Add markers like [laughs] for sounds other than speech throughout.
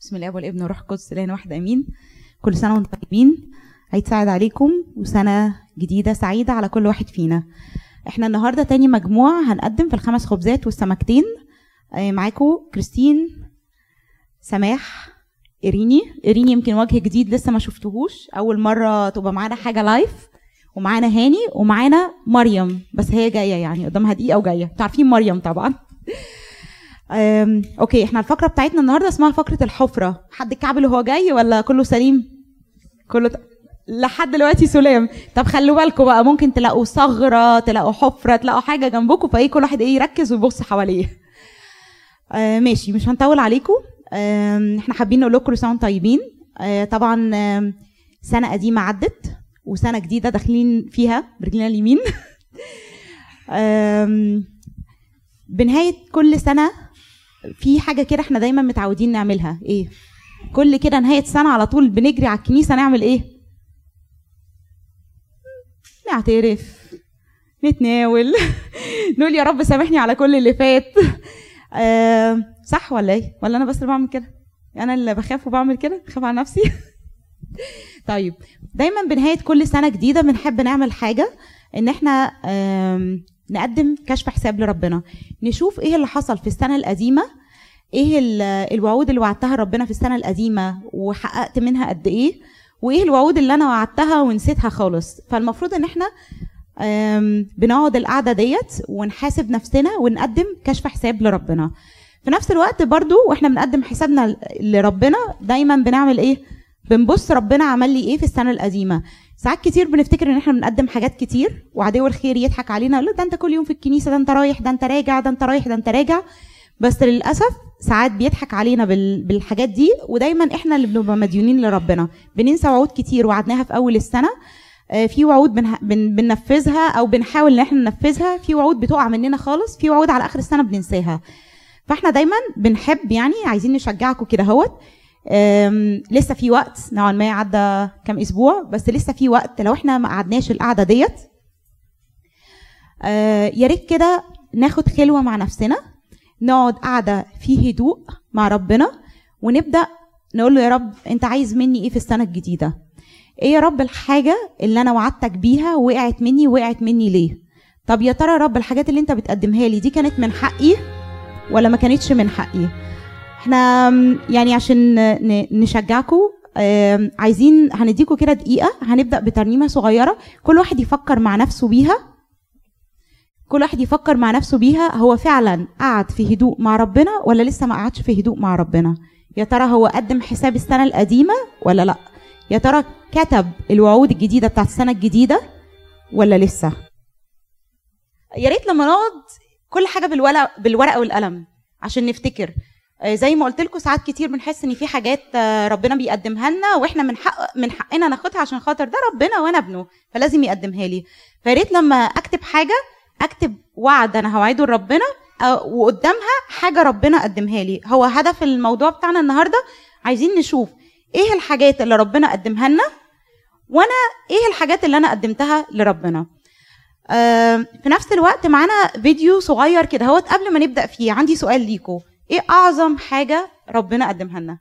بسم الآب والابن والروح القدس الإله الواحد آمين. كل سنة وأنتم طيبين. عيد سعيد عليكم وسنة جديدة سعيدة على كل واحد فينا. إحنا النهارده تاني مجموعة هنقدم في الخمس خبزات والسمكتين. آه، معاكم كريستين سماح إريني إريني يمكن وجه جديد لسه ما شفتهوش. أول مرة تبقى معانا حاجة live ومعانا هاني ومعانا مريم. بس هي جاية يعني قدامها دقيقة وجاية. أنتوا عارفين مريم طبعا. أوكي إحنا الفقرة بتاعتنا النهاردة اسمها فقرة الحفرة. حد الكعب وهو جاي ولا كله سليم؟ كله ت... لحد دلوقتي سلام. طب خلوا بالكم بقى ممكن تلاقوا ثغرة تلاقوا حفرة تلاقوا حاجة جنبكم فإيه كل واحد إيه يركز ويبص حواليه. آه ماشي مش هنطول عليكم آه إحنا حابين نقول لكم كل سنه طيبين. آه طبعا آه سنة قديمة عدت وسنة جديدة داخلين فيها برجلنا اليمين. [laughs] آم، بنهاية كل سنة في حاجة كده إحنا دايما متعودين نعملها. إيه؟ كل كده نهاية سنة على طول بنجري على الكنيسة نعمل إيه؟ نعترف نتناول. [laughs] نقول يا رب سامحني على كل اللي فات. آه صح ولا إيه؟ ولا أنا بس اللي بعمل كده؟ أنا اللي بخاف وبعمل كده؟ بخاف على نفسي. [laughs] طيب دايما بنهاية كل سنة جديدة بنحب نعمل حاجة إن إحنا نقدم كشف حساب لربنا. نشوف إيه اللي حصل في السنة القديمة إيه ال- الوعود اللي وعدتها ربنا في السنة القديمة وحققت منها قد إيه وإيه الوعود اللي أنا وعدتها ونسيتها خالص. فالمفروض إن إحنا بنقعد القعدة ديت ونحاسب نفسنا ونقدم كشف حساب لربنا. في نفس الوقت برضو وإحنا بنقدم حسابنا لربنا دايما بنعمل إيه؟ بنبص ربنا عمل لي إيه في السنة القديمة. ساعات كتير بنفتكر إن إحنا بنقدم حاجات كتير وعدو الخير يضحك علينا يقول ده أنت كل يوم في الكنيسة ده أنت رايح ده أنت راجع ده أنت رايح ده أنت راجع. بس للأسف ساعات بيضحك علينا بال- بالحاجات دي ودايما إحنا اللي بنبقى مديونين لربنا. بننسى وعود كتير وعدناها في أول السنة. آه، في وعود. بننفذها أو بنحاول إن إحنا ننفذها. في وعود بتقع مننا خالص في وعود على آخر السنة بننساها. فإحنا دايما بنحب يعني عايزين نشجعكم كده أهوت. لسه في وقت نوعا ما عدى كام أسبوع بس لسه في وقت لو إحنا ما قعدناش القعدة ديت آه، يا ريت كده ناخد خلوة مع نفسنا نقعد قعدة في هدوء مع ربنا ونبدأ نقول له يا رب أنت عايز مني إيه في السنة الجديدة؟ إيه يا رب الحاجة اللي أنا وعدتك بيها وقعت مني وقعت مني ليه؟ طب يا ترى يا رب الحاجات اللي أنت بتقدمها لي دي كانت من حقي ولا ما كانتش من حقي؟ إحنا يعني عشان نشجعكم عايزين هنديكم كده دقيقة هنبدأ بترنيمة صغيرة. كل واحد يفكر مع نفسه بيها. كل واحد يفكر مع نفسه بيها هو فعلا قعد في هدوء مع ربنا ولا لسه ما قعدش في هدوء مع ربنا؟ يا ترى هو قدم حساب السنة القديمة ولا لأ؟ يا ترى كتب الوعود الجديدة بتاعت السنة الجديدة ولا لسه؟ يا ريت لما نقعد كل حاجة بالورق بالورقة والقلم عشان نفتكر. زي ما قلت لكم ساعات كتير بنحس إن في حاجات آه، ربنا بيقدمها لنا وإحنا من حق من حقنا ناخدها عشان خاطر ده ربنا وأنا ابنه فلازم يقدمها لي. فيا ريت لما أكتب حاجة أكتب وعد أنا هوعده لربنا آه، وقدامها حاجة ربنا قدمها لي. هو هدف الموضوع بتاعنا النهارده عايزين نشوف إيه الحاجات اللي ربنا قدمها لنا وأنا إيه الحاجات اللي أنا قدمتها لربنا. آه، في نفس الوقت معانا فيديو صغير كده هوت قبل ما نبدأ فيه عندي سؤال ليكم إيه اعظم حاجة ربنا قدمها لنا؟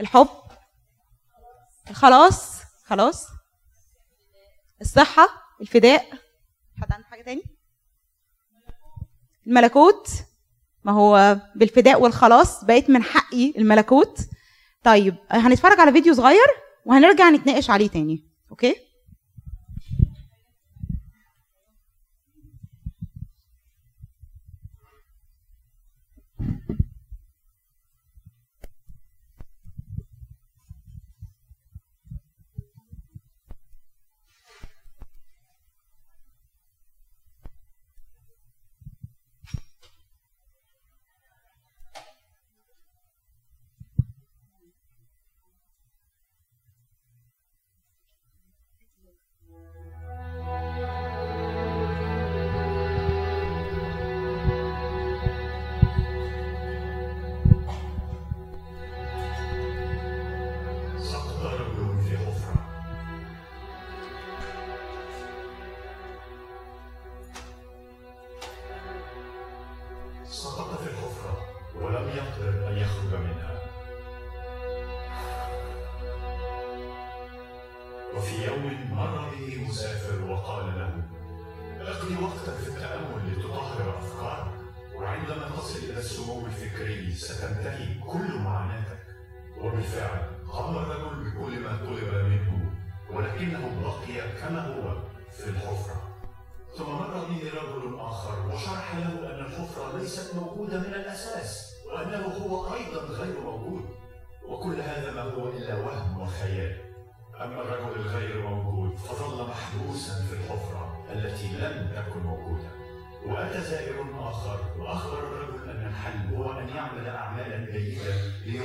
الحب. خلاص خلاص. الصحة الفداء. حد عنده حاجة تاني؟ الملكوت. ما هو بالفداء والخلاص بقيت من حقي الملكوت. طيب هنتفرج على فيديو صغير وهنرجع نتناقش عليه تاني أوكي؟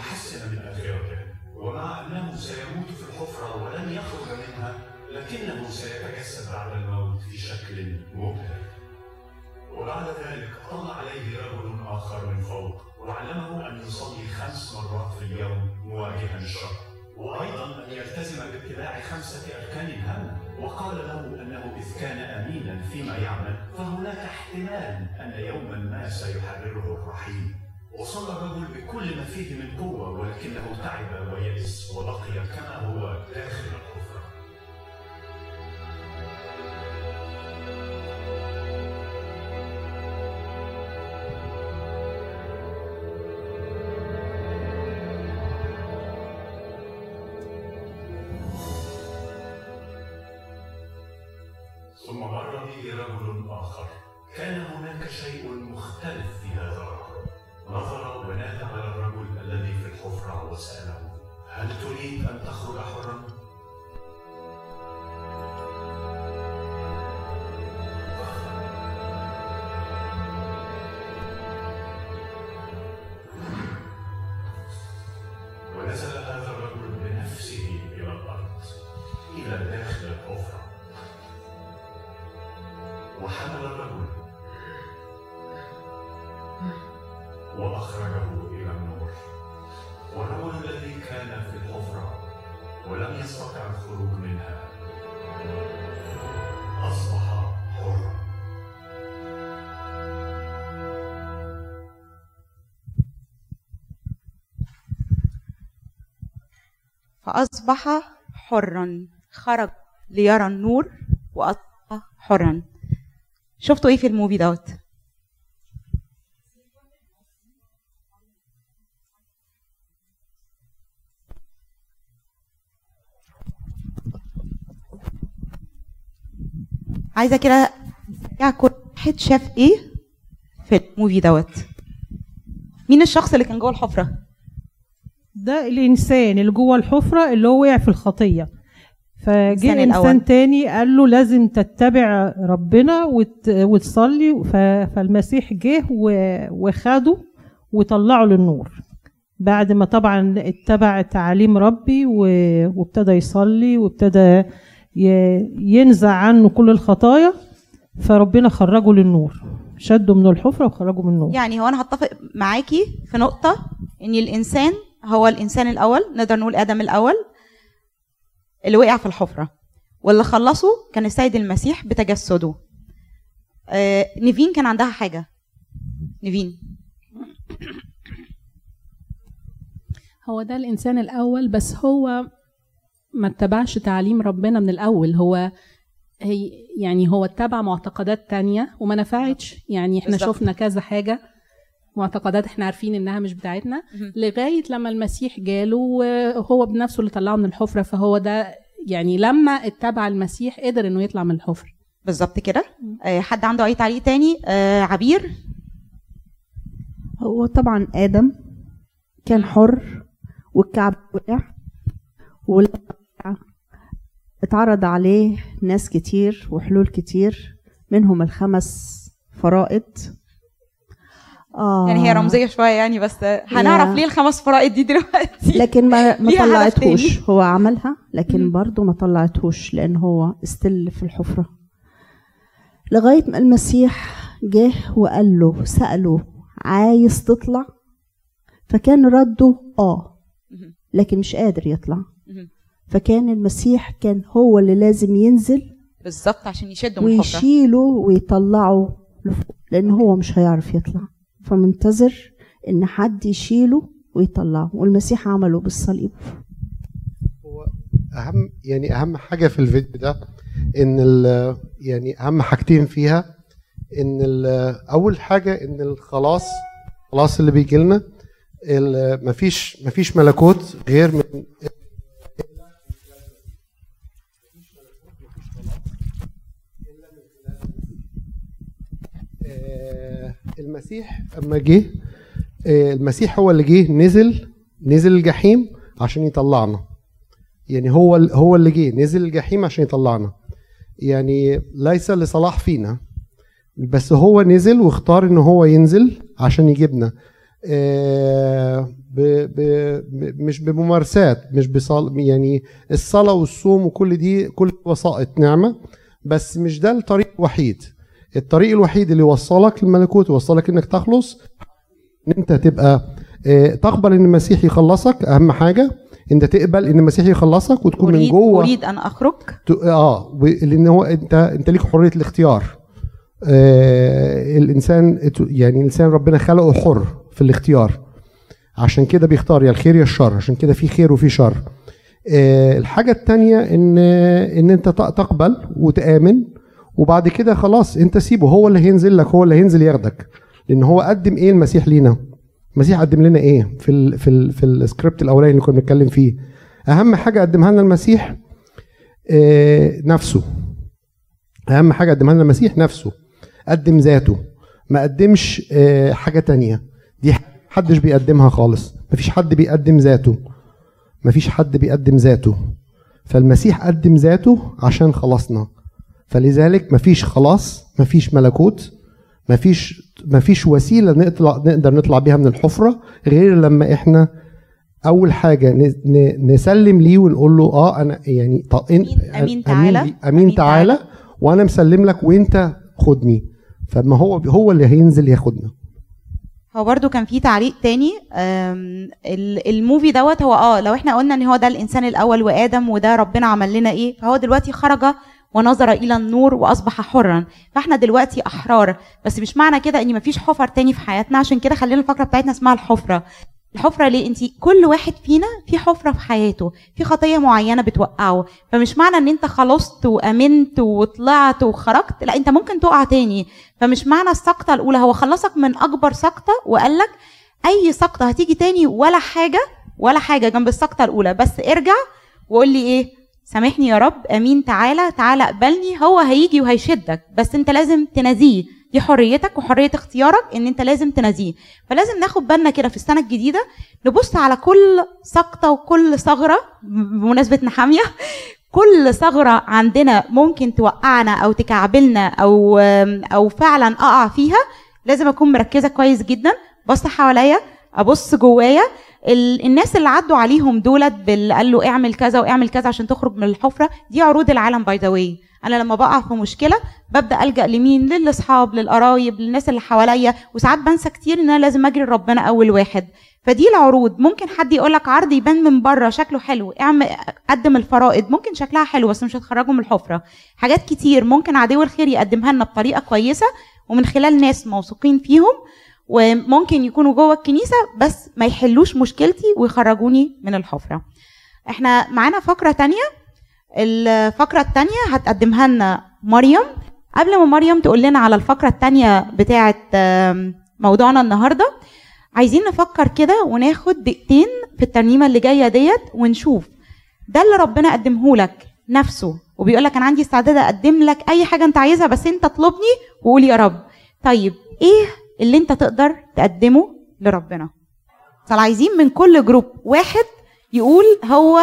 ليحسن من آخرته ومع أنه سيموت في الحفرة ولن يخرج منها لكنه سيتجسد بعد الموت في شكل مبهر. وبعد ذلك طلع عليه رجل آخر من فوق وعلمه أن يصلي خمس مرات في اليوم مواجها الشر. وأيضا أن يلتزم باتباع خمسة أركان هامة وقال له أنه إذ كان أمينا فيما يعمل فهناك احتمال أن يوما ما سيحرره الرحيم. وصلى الرجل بكل ما فيه من قوة ولكنه تعب ويئس وبقي كما هو داخل الحفرة ثم مر به رجل آخر. كان هناك شيء مختلف في هذا وسأله هل تريد أن تخرج حرا؟ فأصبح حرا خرج ليرى النور وأصبح حرا. شفتوا إيه في الموفي دوت؟ عايزة كده يا كل واحد شاف إيه في الموفي دوت؟ مين الشخص اللي كان جوه الحفرة؟ ده الإنسان اللي جوه الحفرة اللي هو وقع في الخطية. فجه الأول. انسان تاني قال له لازم تتبع ربنا وت... وتصلي. ف... فالمسيح جه و... وخده وطلعه للنور. بعد ما طبعا اتبع تعاليم ربي و... وابتدى يصلي وابتدى ي... ينزع عنه كل الخطايا فربنا خرجه للنور. شده من الحفرة وخرجه من النور. يعني هو أنا هتفق معاكي في نقطة إن الإنسان هو الإنسان الأول نقدر نقول آدم الأول اللي وقع في الحفرة. واللي خلصه كان السيد المسيح بتجسده. آه نيفين كان عندها حاجة. نيفين. هو ده الإنسان الأول بس هو ما اتبعش تعليم ربنا من الأول. هو هي يعني هو اتبع معتقدات تانية وما نفعتش. يعني إحنا بالظبط. شفنا كذا حاجة. معتقدات إحنا عارفين انها مش بتاعتنا مهم. لغاية لما المسيح جاله وهو بنفسه اللي طلعه من الحفرة فهو ده يعني لما اتبع المسيح قدر إنه يطلع من الحفرة. بالظبط كده. آه حد عنده أي تعليق تاني؟ آه عبير؟ هو طبعا آدم كان حر والكعب وقع ولما وقع اتعرض عليه ناس كتير وحلول كتير منهم الخمس فرائض. آه يعني هي رمزية شوية يعني بس آه، هنعرف. ليه الخمس فرائض دي دلوقتي لكن ما [laughs] ما طلعتهوش. هو عملها لكن. برضه ما طلعتهوش لأن هو استل في الحفرة لغاية ما المسيح جه وقال له سأله عايز تطلع فكان رده آه. لكن مش قادر يطلع. فكان المسيح كان هو اللي لازم ينزل بالظبط عشان يشدوا من الحفرة ويشيله ويطلعه لفوق لأن هو مش هيعرف يطلع فمنتظر إن حد يشيله ويطلعه والمسيح عمله بالصليب. هو أهم يعني أهم حاجة في الفيديو ده إن يعني أهم حاجتين فيها إن أول حاجة إن الخلاص الخلاص اللي بيجي لنا مفيش مفيش ملكوت غير من المسيح أما جه آه، المسيح هو اللي جه نزل نزل الجحيم عشان يطلعنا. يعني هو هو اللي جه نزل الجحيم عشان يطلعنا. يعني ليس لصلاح فينا بس هو نزل واختار إن هو ينزل عشان يجيبنا. آه، ب ب مش بممارسات مش بصال يعني الصلاة والصوم وكل دي كل وسائط نعمة بس مش ده الطريق الوحيد. الطريق الوحيد اللي يوصلك للملكوت يوصلك إنك تخلص إن أنت تبقى آه، تقبل إن المسيح يخلصك أهم حاجة. أنت تقبل إن المسيح يخلصك وتكون من اريد جوه. أريد أن أخرج؟ ت- آه لأن هو انت أنت ليك حرية الاختيار. آه الانسان يعني الإنسان ربنا خلقه حر في الاختيار. عشان كده بيختار يا الخير يا الشر. عشان كده في خير وفي شر. آه الحاجة التانية ان إن أنت تقبل وتآمن. وبعد كده خلاص انت سيبه هو اللي هينزل لك هو اللي هينزل ياخدك. لأن هو قدم إيه المسيح لينا؟ المسيح قدم لنا إيه؟ في ال في ال في السكريبت الأولاني اللي كنا بنتكلم فيه. أهم حاجة قدمها لنا المسيح آه، نفسه. أهم حاجة قدمها لنا المسيح نفسه. قدم ذاته. ما قدمش آه، حاجة تانية. دي محدش بيقدمها خالص. مفيش حد بيقدم ذاته. مفيش حد بيقدم ذاته. فالمسيح قدم ذاته عشان خلصنا فلذلك مفيش خلاص مفيش ملكوت مفيش مفيش وسيلة نطلع نقدر نطلع بيها من الحفرة غير لما إحنا أول حاجة نسلم ليه ونقول له آه أنا يعني ط- إن- أمين- تعالى. أمين, أمين تعالى وأنا مسلم لك وأنت خدني فما هو هو اللي هينزل ياخدنا هو برضو كان في تعليق تاني الموفي دوت هو آه لو إحنا قلنا إن هو ده الإنسان الأول وآدم وده ربنا عمل لنا إيه فهو دلوقتي خرج ونظر إلى النور وأصبح حرا. فإحنا دلوقتي أحرار. بس مش معنى كده إن مفيش حفر تاني في حياتنا. عشان كده خلينا الفقرة بتاعتنا اسمها الحفرة. الحفرة ليه؟ انت كل واحد فينا في حفرة في حياته. في خطية معينة بتوقعه. فمش معنى إن أنت خلصت وآمنت وطلعت وخرجت. لا أنت ممكن تقع تاني. فمش معنى السقطة الأولى. هو خلصك من أكبر سقطة وقال لك أي سقطة هتيجي تاني ولا حاجة ولا حاجة جنب السقطة الأولى. بس ارجع وقول لي إيه؟ سامحني يا رب آمين تعالى تعالى اقبلني. هو هيجي وهيشدك بس انت لازم تناديه دي حريتك وحرية اختيارك ان انت لازم تناديه فلازم ناخد بالنا كده في السنة الجديدة نبص على كل سقطة وكل ثغرة بمناسبة نحامية [laughs] كل ثغرة عندنا ممكن توقعنا أو تكعبلنا أو أو فعلا أقع فيها لازم أكون مركزة كويس جدا. بص حواليا أبص جوايا ال- الناس اللي عدوا عليهم دولت باللي قال له اعمل كذا واعمل كذا عشان تخرج من الحفرة دي عروض العالم by the way أنا لما بقع في مشكلة ببدأ ألجأ لمين؟ للأصحاب للقرايب للناس اللي حواليا وساعات بنسى كتير إن أنا لازم أجري لربنا أول واحد. فدي العروض. ممكن حد يقول لك عرض يبان من بره شكله حلو اعمل قدم الفرائض. ممكن شكلها حلو بس مش هتخرجه من الحفرة. حاجات كتير ممكن عدو الخير يقدمها لنا بطريقة كويسة ومن خلال ناس موثوقين فيهم وممكن يكونوا جوه الكنيسة بس ما يحلوش مشكلتي ويخرجوني من الحفرة. إحنا معانا فقرة تانية. الفقرة التانية هتقدمها لنا مريم. قبل ما مريم تقول لنا على الفقرة التانية بتاعه موضوعنا النهارده عايزين نفكر كده وناخد دقيقتين في الترنيمة اللي جاية ديت ونشوف. ده اللي ربنا قدمه لك نفسه وبيقول لك أنا عندي استعداد أقدم لك أي حاجة أنت عايزها بس أنت اطلبني وقول يا رب. طيب إيه اللي انت تقدر تقدمه لربنا فعايزين من كل group واحد يقول هو.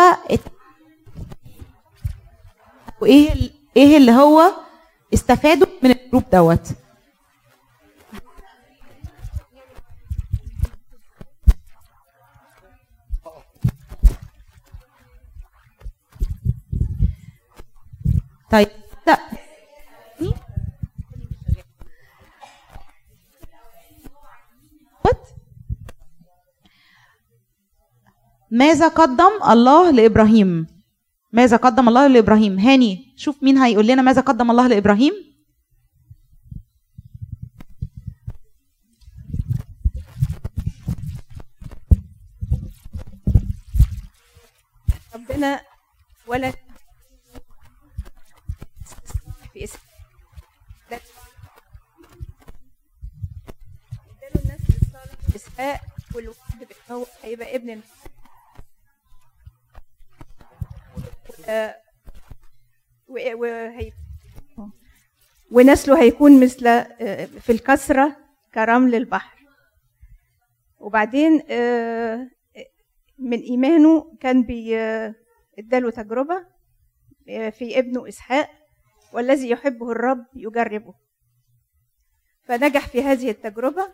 وايه إيه اللي هو استفاده من ال group دوت طيب ماذا قدم الله لإبراهيم؟ ماذا قدم الله لإبراهيم؟ هاني شوف مين هيقول لنا ماذا قدم الله لإبراهيم. ربنا ولد في اداله الناس اسحاق والوعد بان هيبقى ابن ونسله هيكون مثل آه، في الكثرة كرمل البحر. وبعدين آه، من إيمانه كان آه، اداله تجربة آه، في ابنه إسحاق والذي يحبه الرب يجربه. فنجح في هذه التجربة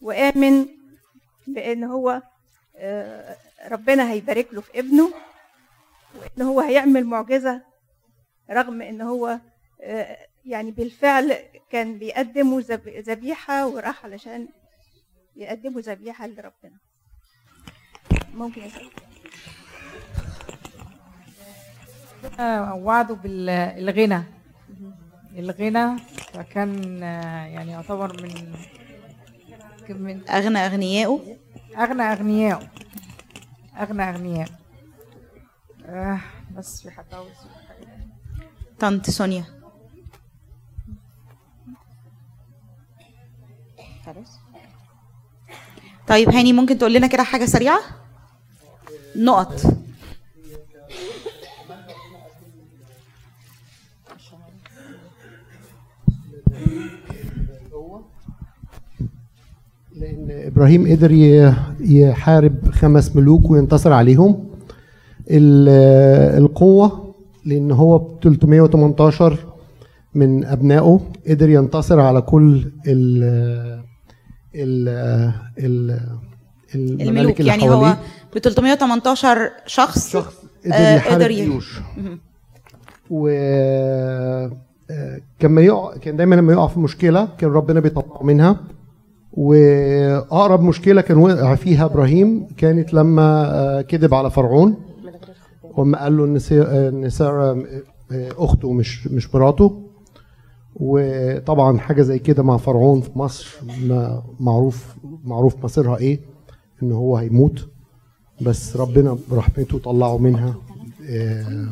وآمن بأن هو آه، ربنا هيبارك له في ابنه. وأن هو هيعمل معجزة رغم أن هو آه، يعني بالفعل كان بيقدموا ذب- ذبيحة وراح علشان يقدموا ذبيحة لربنا. ممكن يسأل وعده بالغنى الغنى. فكان آه، يعني يعتبر من من أغنى اغنيائه أغنى اغنياء أغنى اغنياء آه بس في حد عاوز يقول حاجة؟ طنط سونيا. خلاص. طيب هاني ممكن تقول لنا كده حاجة سريعة؟ نقط. لأن إبراهيم قدر يحارب خمس ملوك وينتصر عليهم. ال- القوة لأن هو ب 318 من أبنائه قدر ينتصر على كل ال ال ال الملوك. اللي يعني حواليه. هو ب 318 شخص شخص قدر آه، يحارب جيوش. و آه، كان ما يقع كان دايما لما يقع في مشكلة كان ربنا بيطلعه منها. وأقرب مشكلة كان وقع فيها إبراهيم كانت لما آه، كذب على فرعون. وما قال له إن إن سارة آه، أخته مش مش مراته. وطبعا حاجة زي كده مع فرعون في مصر ما معروف معروف مصيرها إيه؟ إن هو هيموت. بس ربنا برحمته طلعه منها آه،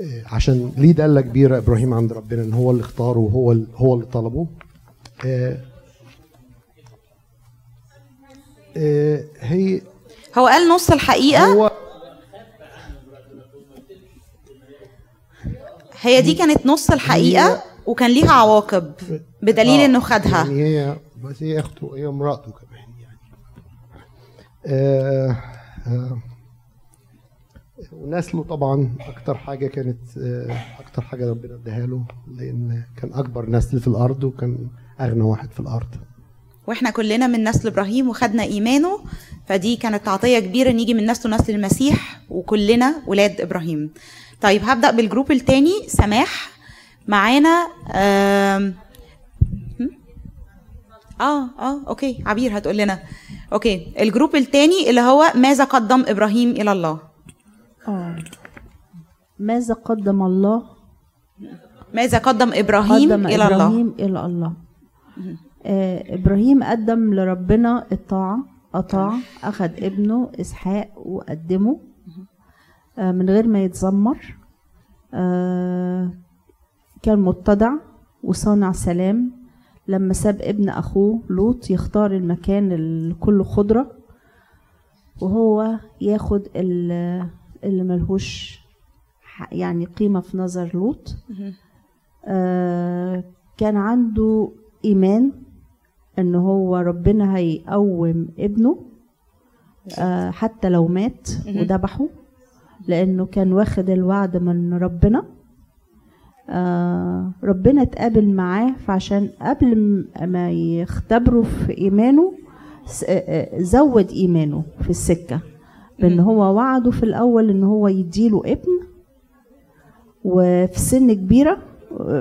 آه، عشان ليه دالة كبيرة إبراهيم عند ربنا إن هو اللي اختاره وهو هو اللي طلبه. آه، آه، هي هو قال نص الحقيقة؟ هو هي دي كانت نص الحقيقة وكان ليها عواقب بدليل آه، إنه خدها. يعني هي بس هي اخته هي امراته كمان يعني. آه آه ونسله طبعا أكتر حاجة كانت آه أكتر حاجة ربنا اداها له لأن كان أكبر نسل في الأرض وكان أغنى واحد في الأرض. وإحنا كلنا من نسل إبراهيم وخدنا إيمانه فدي كانت عطية كبيرة إن يجي من نسله نسل المسيح وكلنا ولاد إبراهيم. طيب هبدأ بالجروب التاني. سماح معانا؟ آه آه أوكي. عبير هتقول لنا. أوكي. الجروب التاني اللي هو ماذا قدم إبراهيم إلى الله؟ آه. ماذا قدم الله؟ ماذا قدم إبراهيم قدم إلى الله؟ إبراهيم إلى الله. آه إبراهيم قدم لربنا الطاعة أطاع أخذ ابنه إسحاق وقدمه. من غير ما يتذمر آه كان متضع وصانع سلام. لما ساب ابن أخوه لوط يختار المكان اللي كله خضرة وهو ياخد ال- اللي ملهوش يعني قيمة في نظر لوط. آه كان عنده إيمان إن هو ربنا هيقوم ابنه آه حتى لو مات وذبحه. لأنه كان واخد الوعد من ربنا. آه ربنا اتقابل معاه فعشان قبل ما يختبروا في إيمانه آه، آه، زود إيمانه في السكة. بأن هو وعده في الأول إن هو يديله ابن وفي سن كبيرة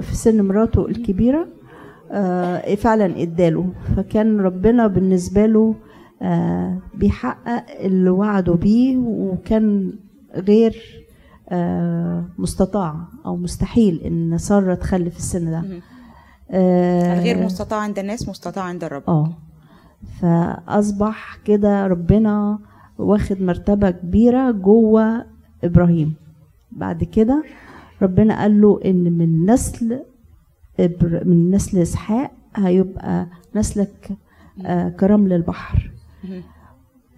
في سن مراته الكبيرة آه، فعلا اداله. فكان ربنا بالنسبة له آه، بيحقق اللي وعده بيه وكان غير آه، مستطاع أو مستحيل إن ساره تخلف السن ده. آه، الغير مستطاع عند الناس مستطاع عند الرب. آه. فأصبح كده ربنا واخد مرتبة كبيرة جوه إبراهيم. بعد كده ربنا قال له إن من نسل إبر من نسل إسحاق هيبقى نسلك آه كرمل البحر.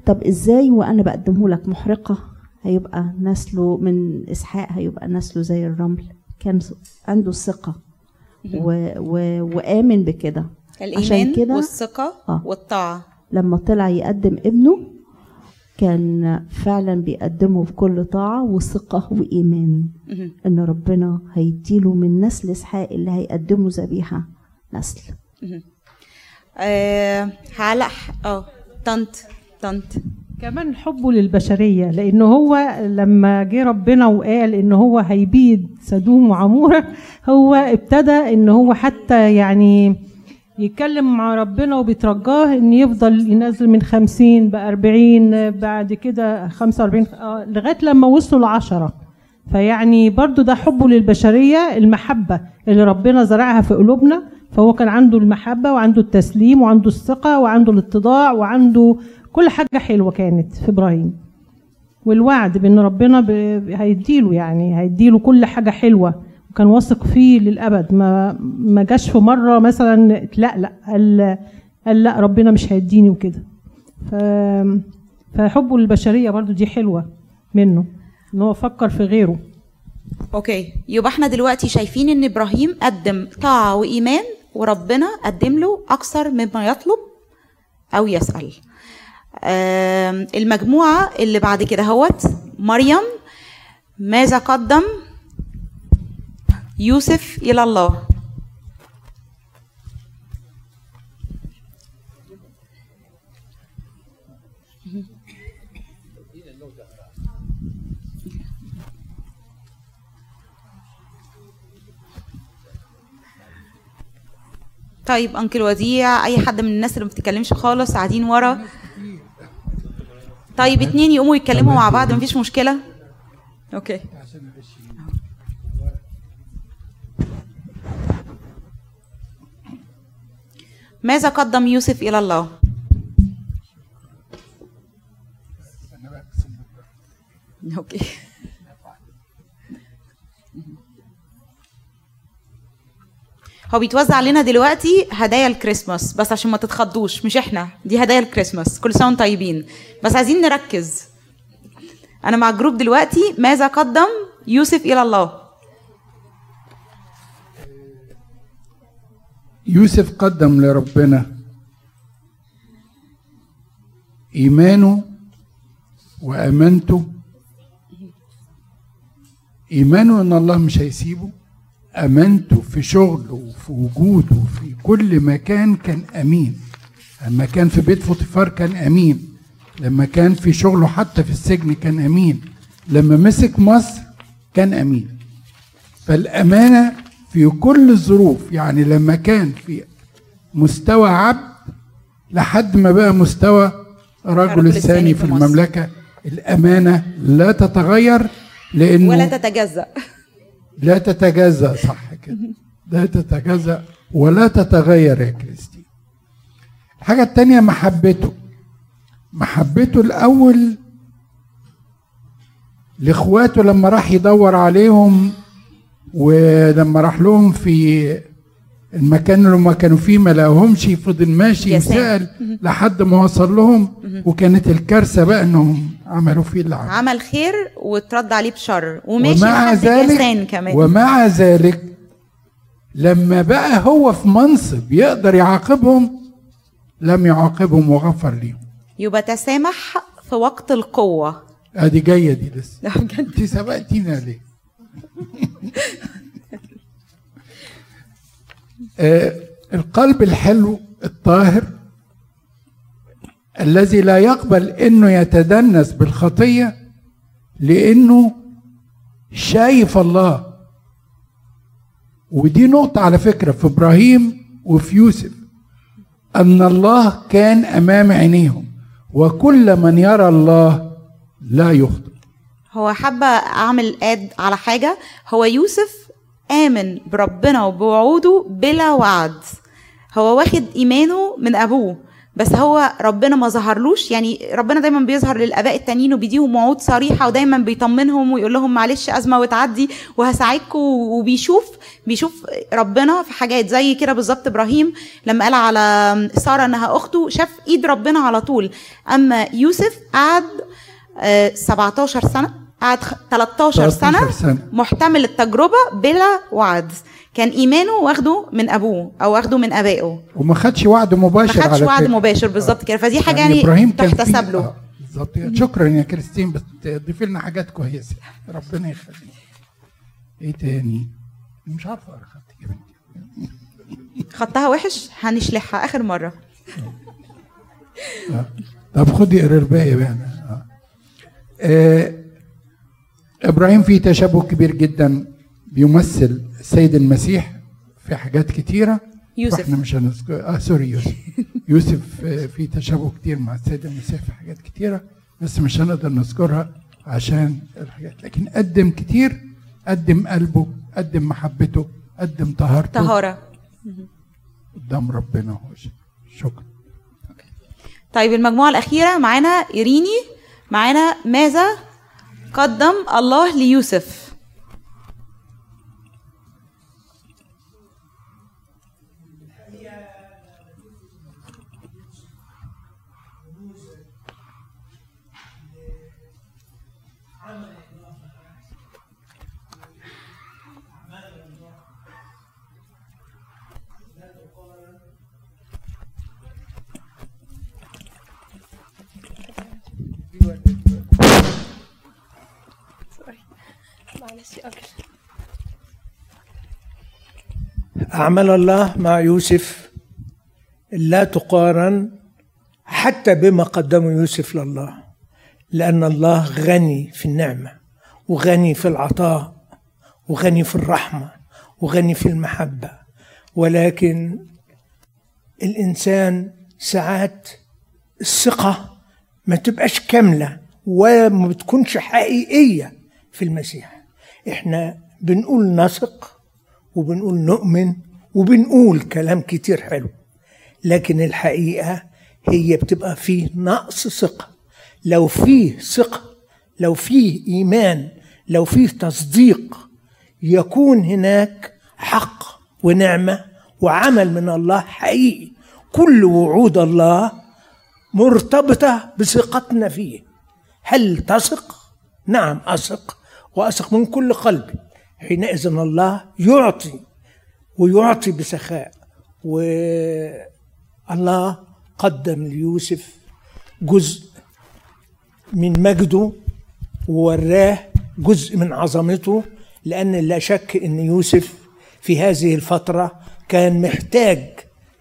طب إزاي وأنا بقدمه لك محرقة. هيبقى نسله من إسحاق هيبقى نسله زي الرمل. كان عنده الثقه و... و... وآمن بكده. عشان الايمان كده- والثقة آه. والطاعة. لما طلع يقدم ابنه كان فعلا بيقدمه بكل طاعة وثقة وإيمان. إن ربنا هيديله من نسل إسحاق اللي هيقدمه ذبيحة نسل. آه هعلق آه طنط طنط. كمان حبه للبشرية لأن هو لما جه ربنا وقال إن هو هيبيد سدوم وعمورة هو ابتدى إن هو حتى يعني يتكلم مع ربنا وبيترجاه إن يفضل ينزل من خمسين بأربعين بعد كده خمسة وأربعين آه، لغاية لما وصلوا لعشرة. فيعني برضو ده حبه للبشرية المحبة اللي ربنا زرعها في قلوبنا فهو كان عنده المحبة وعنده التسليم وعنده الثقة وعنده الاتضاع وعنده كل حاجة حلوة كانت في إبراهيم. والوعد بأن ربنا. هيديله يعني هيديله كل حاجة حلوة. وكان واثق فيه للأبد. ما ما جاش في مرة مثلا لا لا قال قال لا ربنا مش هيديني وكده. ف... فحبه للبشرية برضو دي حلوة منه إن هو فكر في غيره. أوكي. يبقى إحنا دلوقتي شايفين إن إبراهيم قدم طاعة وإيمان وربنا قدم له أكثر مما يطلب أو يسأل. آم، المجموعة اللي بعد كده هوت مريم ماذا قدم؟ يوسف إلى الله. طيب أنكل وديع أي حد من الناس اللي ما بتتكلمش خالص قاعدين ورا. طيب اتنين يقوموا يتكلموا مع بعض مفيش مشكلة. أوكي. ماذا قدم يوسف إلى الله؟ أوكي. هو بيتوزع علينا دلوقتي هدايا الكريسماس بس عشان ما تتخضوش مش إحنا دي هدايا الكريسماس كل سنة طيبين. بس عايزين نركز. أنا مع الجروب دلوقتي ماذا قدم يوسف إلى الله؟ يوسف قدم لربنا إيمانه وأمانته. إيمانه إن الله مش هيسيبه. أمانته في شغله وفي وجوده في كل مكان كان أمين. لما كان في بيت فوتيفار كان أمين. لما كان في شغله حتى في السجن كان أمين. لما مسك مصر كان أمين. فالأمانة في كل الظروف يعني لما كان في مستوى عبد لحد ما بقى مستوى رجل الثاني في مصر. المملكة. الأمانة لا تتغير لأنه ولا تتجزأ. لا تتجزأ صح كده. لا تتجزأ ولا تتغير يا كريستين الحاجة التانية محبته. محبته الأول لإخواته لما راح يدور عليهم ولما راح لهم في المكان اللي هم كانوا فيه ما لقاهمش فضل ماشي. يسأل لحد ما وصل لهم. وكانت الكارثة بقى إنهم عملوا فيه اللي عملوا عمل خير وترد عليه بشر. وماشي ومع ذلك كمان. ومع ذلك لما بقى هو في منصب يقدر يعاقبهم لم يعاقبهم وغفر ليهم. يبقى تسامح في وقت القوة. أدي جاية دي لسه. انت سبقتينا ليه القلب الحلو الطاهر الذي لا يقبل إنه يتدنس بالخطية لإنه شايف الله. ودي نقطة على فكرة في إبراهيم وفي يوسف أن الله كان أمام عينيهم وكل من يرى الله لا يخطئ. هو حابة أعمل آد على حاجة؟ هو يوسف آمن بربنا وبوعوده بلا وعد. هو واخد إيمانه من أبوه بس هو ربنا ما ظهرلوش. يعني ربنا دايما بيظهر للآباء التانيين وبيديهم وعود صريحة ودايما بيطمنهم ويقول لهم معلش أزمة وتعدي وهساعدكم وبيشوف بيشوف ربنا في حاجات زي كده بالظبط. إبراهيم لما قال على سارة إنها أخته شاف إيد ربنا على طول. أما يوسف قعد آه، 17 سنة. قعد خ- 13 سنة 13 سنة. محتمل التجربة بلا وعد. كان إيمانه واخده من أبوه أو واخده من آبائه. وما خدش وعد ما مباشر خدش على وعد. مباشر بالظبط كده. فدي حاجة يعني, إبراهيم كان فيه- تحتسب له. آه، بالظبط. شكرا يا كريستين بس تضيفي لنا حاجات كويسة. ربنا يخليك. إيه تاني؟ مش عارفة أقرأ. خدت يا بنتي خدتها وحش؟ هنشلحها آخر مرة. آه. طب خدي اقرا الباقي بقى. آه. إبراهيم فيه تشابه كبير جدا بيمثل السيد المسيح في حاجات كتيرة. يوسف. إحنا مش هنذكر آه سوري يوسف. [laughs] يوسف آه، في تشابه كتير مع السيد المسيح في حاجات كتيرة بس مش هنقدر نذكرها عشان الحاجات. لكن قدم كتير قدم قلبه قدم محبته قدم طهارته. طهارة. قدام ربنا شكرا. طيب المجموعة الأخيرة معانا إيريني معانا ماذا؟ قدم الله ليوسف. أعمال الله مع يوسف لا تقارن حتى بما قدمه يوسف لله لأن الله غني في النعمة وغني في العطاء وغني في الرحمة وغني في المحبة. ولكن الإنسان ساعات الثقة ما تبقاش كاملة وما بتكونش حقيقية في المسيح. إحنا بنقول نثق وبنقول نؤمن وبنقول كلام كتير حلو لكن الحقيقة هي بتبقى فيه نقص ثقة. لو فيه ثقة لو فيه إيمان لو فيه تصديق يكون هناك حق ونعمة وعمل من الله حقيقي. كل وعود الله مرتبطة بثقتنا فيه. هل تثق؟ نعم أثق. وأثق من كل قلبي حينئذ الله يعطي ويعطي بسخاء. والله قدم ليوسف جزء من مجده ووراه جزء من عظمته لأن لا شك أن يوسف في هذه الفترة كان محتاج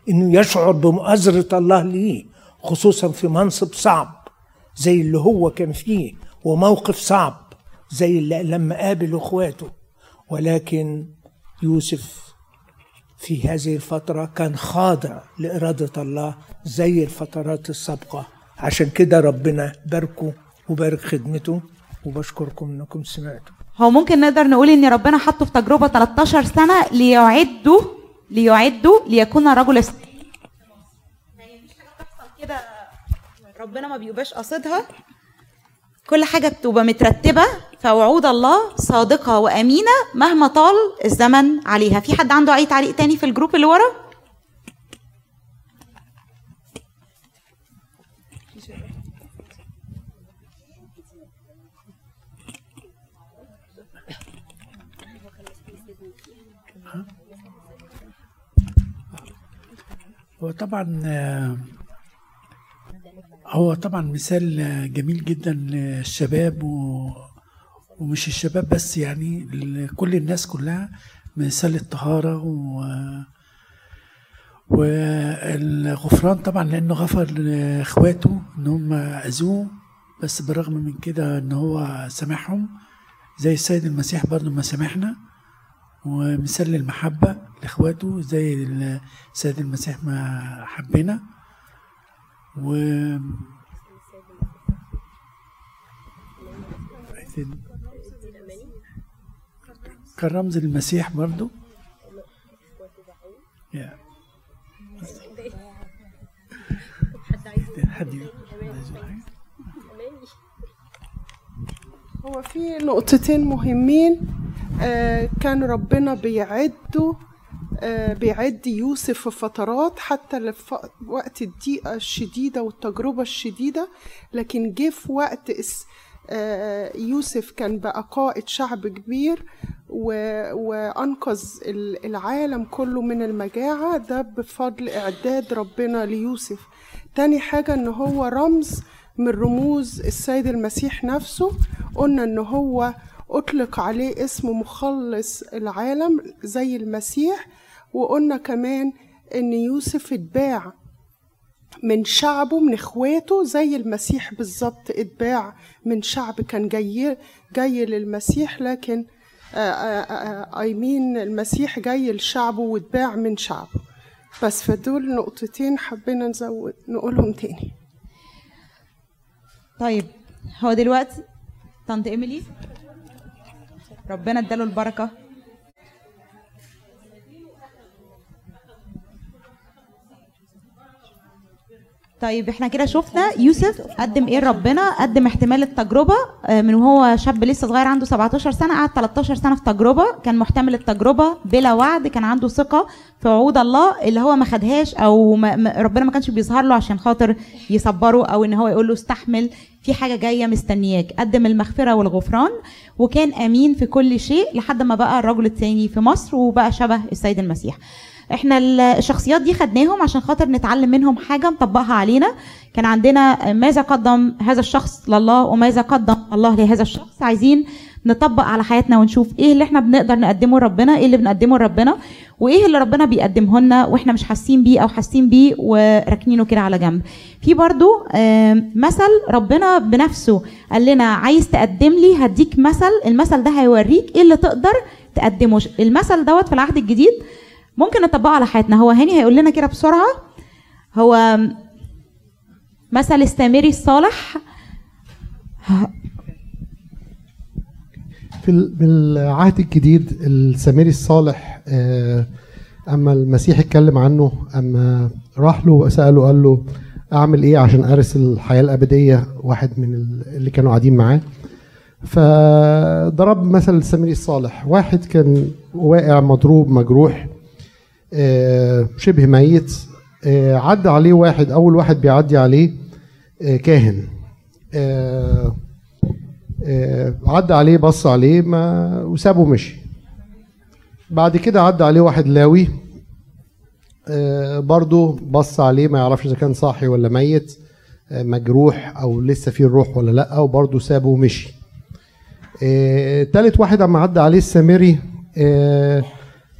أنه يشعر بمؤازرة الله ليه خصوصا في منصب صعب زي اللي هو كان فيه وموقف صعب. زي اللي لما قابل إخواته. ولكن يوسف في هذه الفترة كان خاضع لإرادة الله زي الفترات السابقة. عشان كده ربنا باركه وبارك خدمته وبشكركم إنكم سمعتوا. هو ممكن نقدر نقول إن ربنا حطه في تجربة 13 سنة ليعده ليعده ليكون رجل كده ربنا ما بيبقاش قاصدها. كل حاجة بتبقى مترتبة فوعود الله صادقة وأمينة مهما طال الزمن عليها. في حد عنده أي تعليق تاني في الجروب اللي ورا؟ هو طبعا آه، هو طبعا مثال جميل جدا للشباب و ومش الشباب بس يعني لكل الناس كلها مثال الطهارة و والغفران طبعا لأنه غفر لإخواته إن هم أذوه بس بالرغم من كده إن هو سامحهم زي السيد المسيح برضه ما سامحنا. ومثال للمحبة لإخواته زي السيد المسيح ما حبنا و كان رمز المسيح برضو yeah. حد؟ هو في نقطتين مهمين آه، كان ربنا بيعده آه، بيعد يوسف في فترات حتى لف- وقت الضيقة الشديدة والتجربة الشديدة لكن جه في وقت آه، يوسف كان بقى قائد شعب كبير وأنقذ ال- العالم كله من المجاعة ده بفضل إعداد ربنا ليوسف. تاني حاجة إن هو رمز من رموز السيد المسيح نفسه قلنا إن هو أطلق عليه اسم مخلص العالم زي المسيح وقلنا كمان إن يوسف اتباع من شعبه من إخواته زي المسيح بالظبط اتباع من شعب كان جاي جاي للمسيح لكن اي مين المسيح جاي لشعبه واتباع من شعبه. بس فدول نقطتين حبينا نزود نقولهم تاني. طيب هو دلوقتي طنط إيميلي؟ ربنا اداله البركة. طيب إحنا كده شفنا يوسف قدم إيه لربنا؟ قدم احتمال التجربة آه، من وهو شاب لسه صغير عنده 17 سنة قعد 13 سنة في تجربة كان محتمل التجربة بلا وعد كان عنده ثقة في وعود الله اللي هو ما خدهاش أو ما- ربنا ما كانش بيظهر له عشان خاطر يصبره أو إن هو يقول له استحمل في حاجة جاية مستنياك. قدم المغفرة والغفران وكان آمين في كل شيء لحد ما بقى الرجل الثاني في مصر وبقى شبه السيد المسيح. إحنا ال- الشخصيات دي خدناهم عشان خاطر نتعلم منهم حاجة نطبقها علينا. كان عندنا ماذا قدم هذا الشخص لله وماذا قدم الله لهذا الشخص. عايزين نطبق على حياتنا ونشوف إيه اللي إحنا بنقدر نقدمه لربنا إيه اللي بنقدمه لربنا وإيه اللي ربنا بيقدمه لنا وإحنا مش حاسين بيه أو حاسين بيه وراكنينه كده على جنب. في برضو مثل ربنا بنفسه قال لنا عايز تقدم لي هديك مثل المثل ده هيوريك إيه اللي تقدر تقدمه. المثل دوت في العهد الجديد ممكن نطبقه على حياتنا. هو هاني هيقول لنا كده بسرعة. هو مثل السامري الصالح. في ال- في العهد الجديد السامري الصالح آه، أما المسيح اتكلم عنه أما راح له وسأله قال له أعمل إيه عشان أرث الحياة الأبدية؟ واحد من ال- اللي كانوا قاعدين معاه. فضرب مثل السامري الصالح. واحد كان واقع مضروب مجروح. شبه ميت. آه، عدى عليه واحد أول واحد بيعدي عليه آه، كاهن. آه، آه، عدى عليه بص عليه ما وسابه ومشي. بعد كده عدى عليه واحد لاوي. آه، برضه بص عليه ما يعرفش إذا كان صاحي ولا ميت آه، مجروح أو لسه فيه الروح ولا لأ وبرضه سابه ومشي. آه، تالت واحد اما عدى عليه السامري. آه،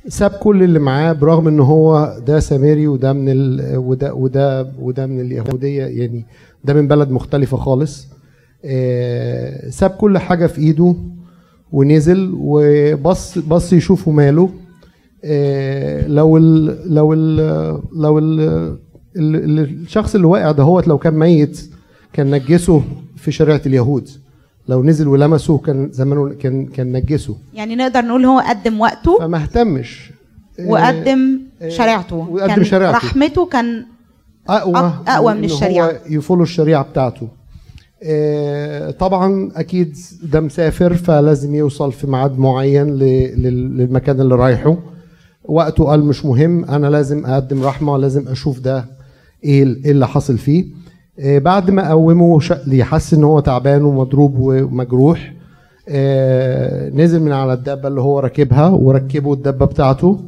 ساب كل اللي معاه برغم إن هو ده سامري وده من ال... وده وده وده من اليهودية يعني ده من بلد مختلفة خالص. آه، ساب كل حاجة في إيده ونزل وبص بص يشوفه ماله. آه، لو ال لو ال لو ال ال- الشخص اللي واقع ده هو لو كان ميت كان نجسه في شريعة اليهود. لو نزل ولمسه كان زمانه كان كان نجسه. يعني نقدر نقول هو قدم وقته فما اهتمش. وقدم آه، شريعته. وقدم كان شريعته. رحمته كان أقوى أقوى من إن الشريعة. هو يفولو الشريعة بتاعته. آه، طبعا أكيد ده مسافر فلازم يوصل في ميعاد معين للمكان اللي رايحه. وقته قال مش مهم أنا لازم أقدم رحمة لازم أشوف ده إيه إيه اللي حصل فيه. آه، بعد ما قومه ش- يحس إن هو تعبان ومضروب ومجروح آه، نزل من على الدابة اللي هو راكبها وركبه الدابة بتاعته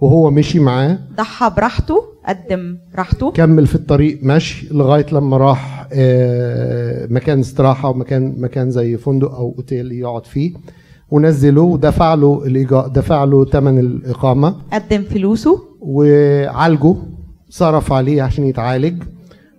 وهو مشي معاه. ضحى براحته قدم راحته. كمل في الطريق مشي لغاية لما راح آه، مكان استراحة ومكان مكان زي فندق أو أوتيل يقعد فيه. ونزله ودفع له الإيجار دفع له ثمن الإقامة. قدم فلوسه. وعالجه صرف عليه عشان يتعالج.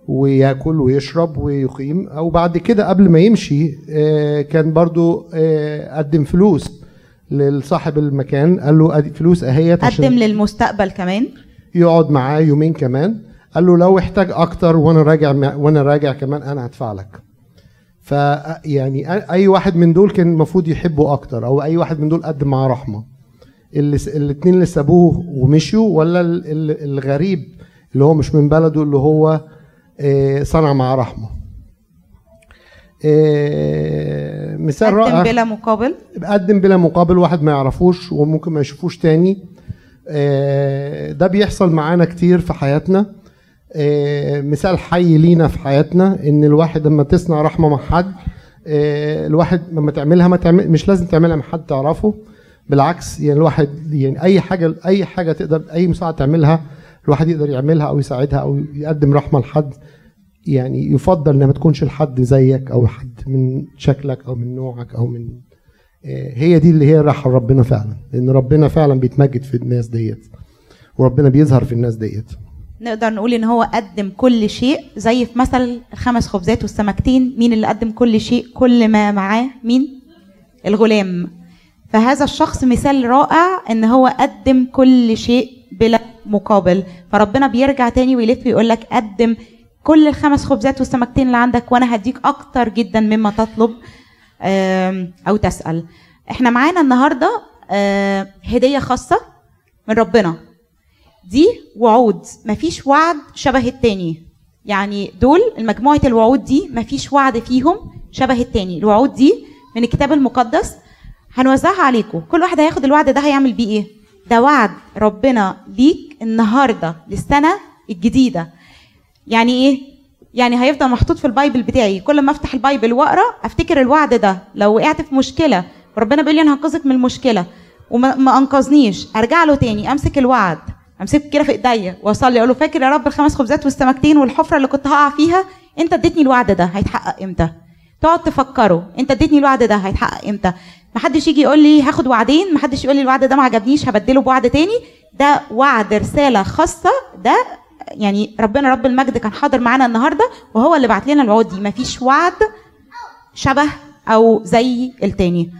وياكل ويشرب ويقيم. أو بعد كده قبل ما يمشي آه، كان برضو آه، قدم فلوس لصاحب المكان. قال له فلوس اهيت قدم للمستقبل كمان. يقعد معاه يومين كمان. قال له لو احتاج أكتر وأنا راجع وأنا راجع كمان أنا هدفع لك. ف يعني أي واحد من دول كان المفروض يحبه أكتر أو أي واحد من دول قدم معاه رحمة. اللي الاثنين اللي سابوه ومشيوا ولا ال- ال- الغريب اللي هو مش من بلده اللي هو صنع مع رحمة. آه، مثال قدم رائع. بلا مقابل؟ قدم بلا مقابل واحد ما يعرفوش وممكن ما يشوفوش تاني. آه، ده بيحصل معانا كتير في حياتنا. مثال حي لينا في حياتنا إن الواحد لما تصنع رحمة مع حد الواحد لما تعملها ما تعمل مش لازم تعملها مع حد تعرفه. بالعكس يعني الواحد يعني أي حاجة أي حاجة تقدر أي مساعدة تعملها الواحد يقدر يعملها أو يساعدها أو يقدم رحمة لحد. يعني يفضل إنها ما تكونش لحد زيك أو حد من شكلك أو من نوعك أو من آه، هي دي اللي هي راحة ربنا فعلا. لأن ربنا فعلا بيتمجد في الناس ديت. وربنا بيظهر في الناس ديت. نقدر نقول إن هو قدم كل شيء. زي في مثل الخمس خبزات والسمكتين. مين اللي قدم كل شيء؟ كل ما معاه مين؟ الغلام. فهذا الشخص مثال رائع إن هو قدم كل شيء بلا مقابل. فربنا بيرجع تاني ويلف ويقول لك قدم كل الخمس خبزات والسمكتين اللي عندك وأنا هديك أكتر جدا مما تطلب. أو تسأل. إحنا معانا النهارده هدية خاصة من ربنا. دي وعود. مفيش وعد شبه التاني. يعني دول مجموعة الوعود دي مفيش وعد فيهم شبه التاني. الوعود دي من الكتاب المقدس. هنوزعها عليكم. كل واحد هياخد الوعد ده هيعمل بيه إيه؟ ده وعد ربنا ليك النهارده للسنة الجديدة. يعني إيه؟ يعني هيفضل محطوط في البايبل بتاعي. كل ما أفتح البايبل وأقرأ أفتكر الوعد ده. لو وقعت في مشكلة وربنا بيقول لي أنا هنقذك من المشكلة. وما ما أنقذنيش. أرجع له تاني. أمسك الوعد. أمسكه كده في إيديا وأصلي. أقول له فاكر يا رب الخمس خبزات والسمكتين والحفرة اللي كنت هقع فيها؟ أنت اديتني الوعد ده. هيتحقق إمتى؟ تقعد تفكره. أنت اديتني الوعد ده. هيتحقق إمتى؟ محدش يجي يقول لي هاخد وعدين محدش يقول لي الوعد ده ما عجبنيش هبدله بوعد تاني. ده وعد رسالة خاصة ده يعني ربنا رب المجد كان حاضر معانا النهارده وهو اللي بعت لنا الوعود دي. مفيش وعد شبه أو زي التاني.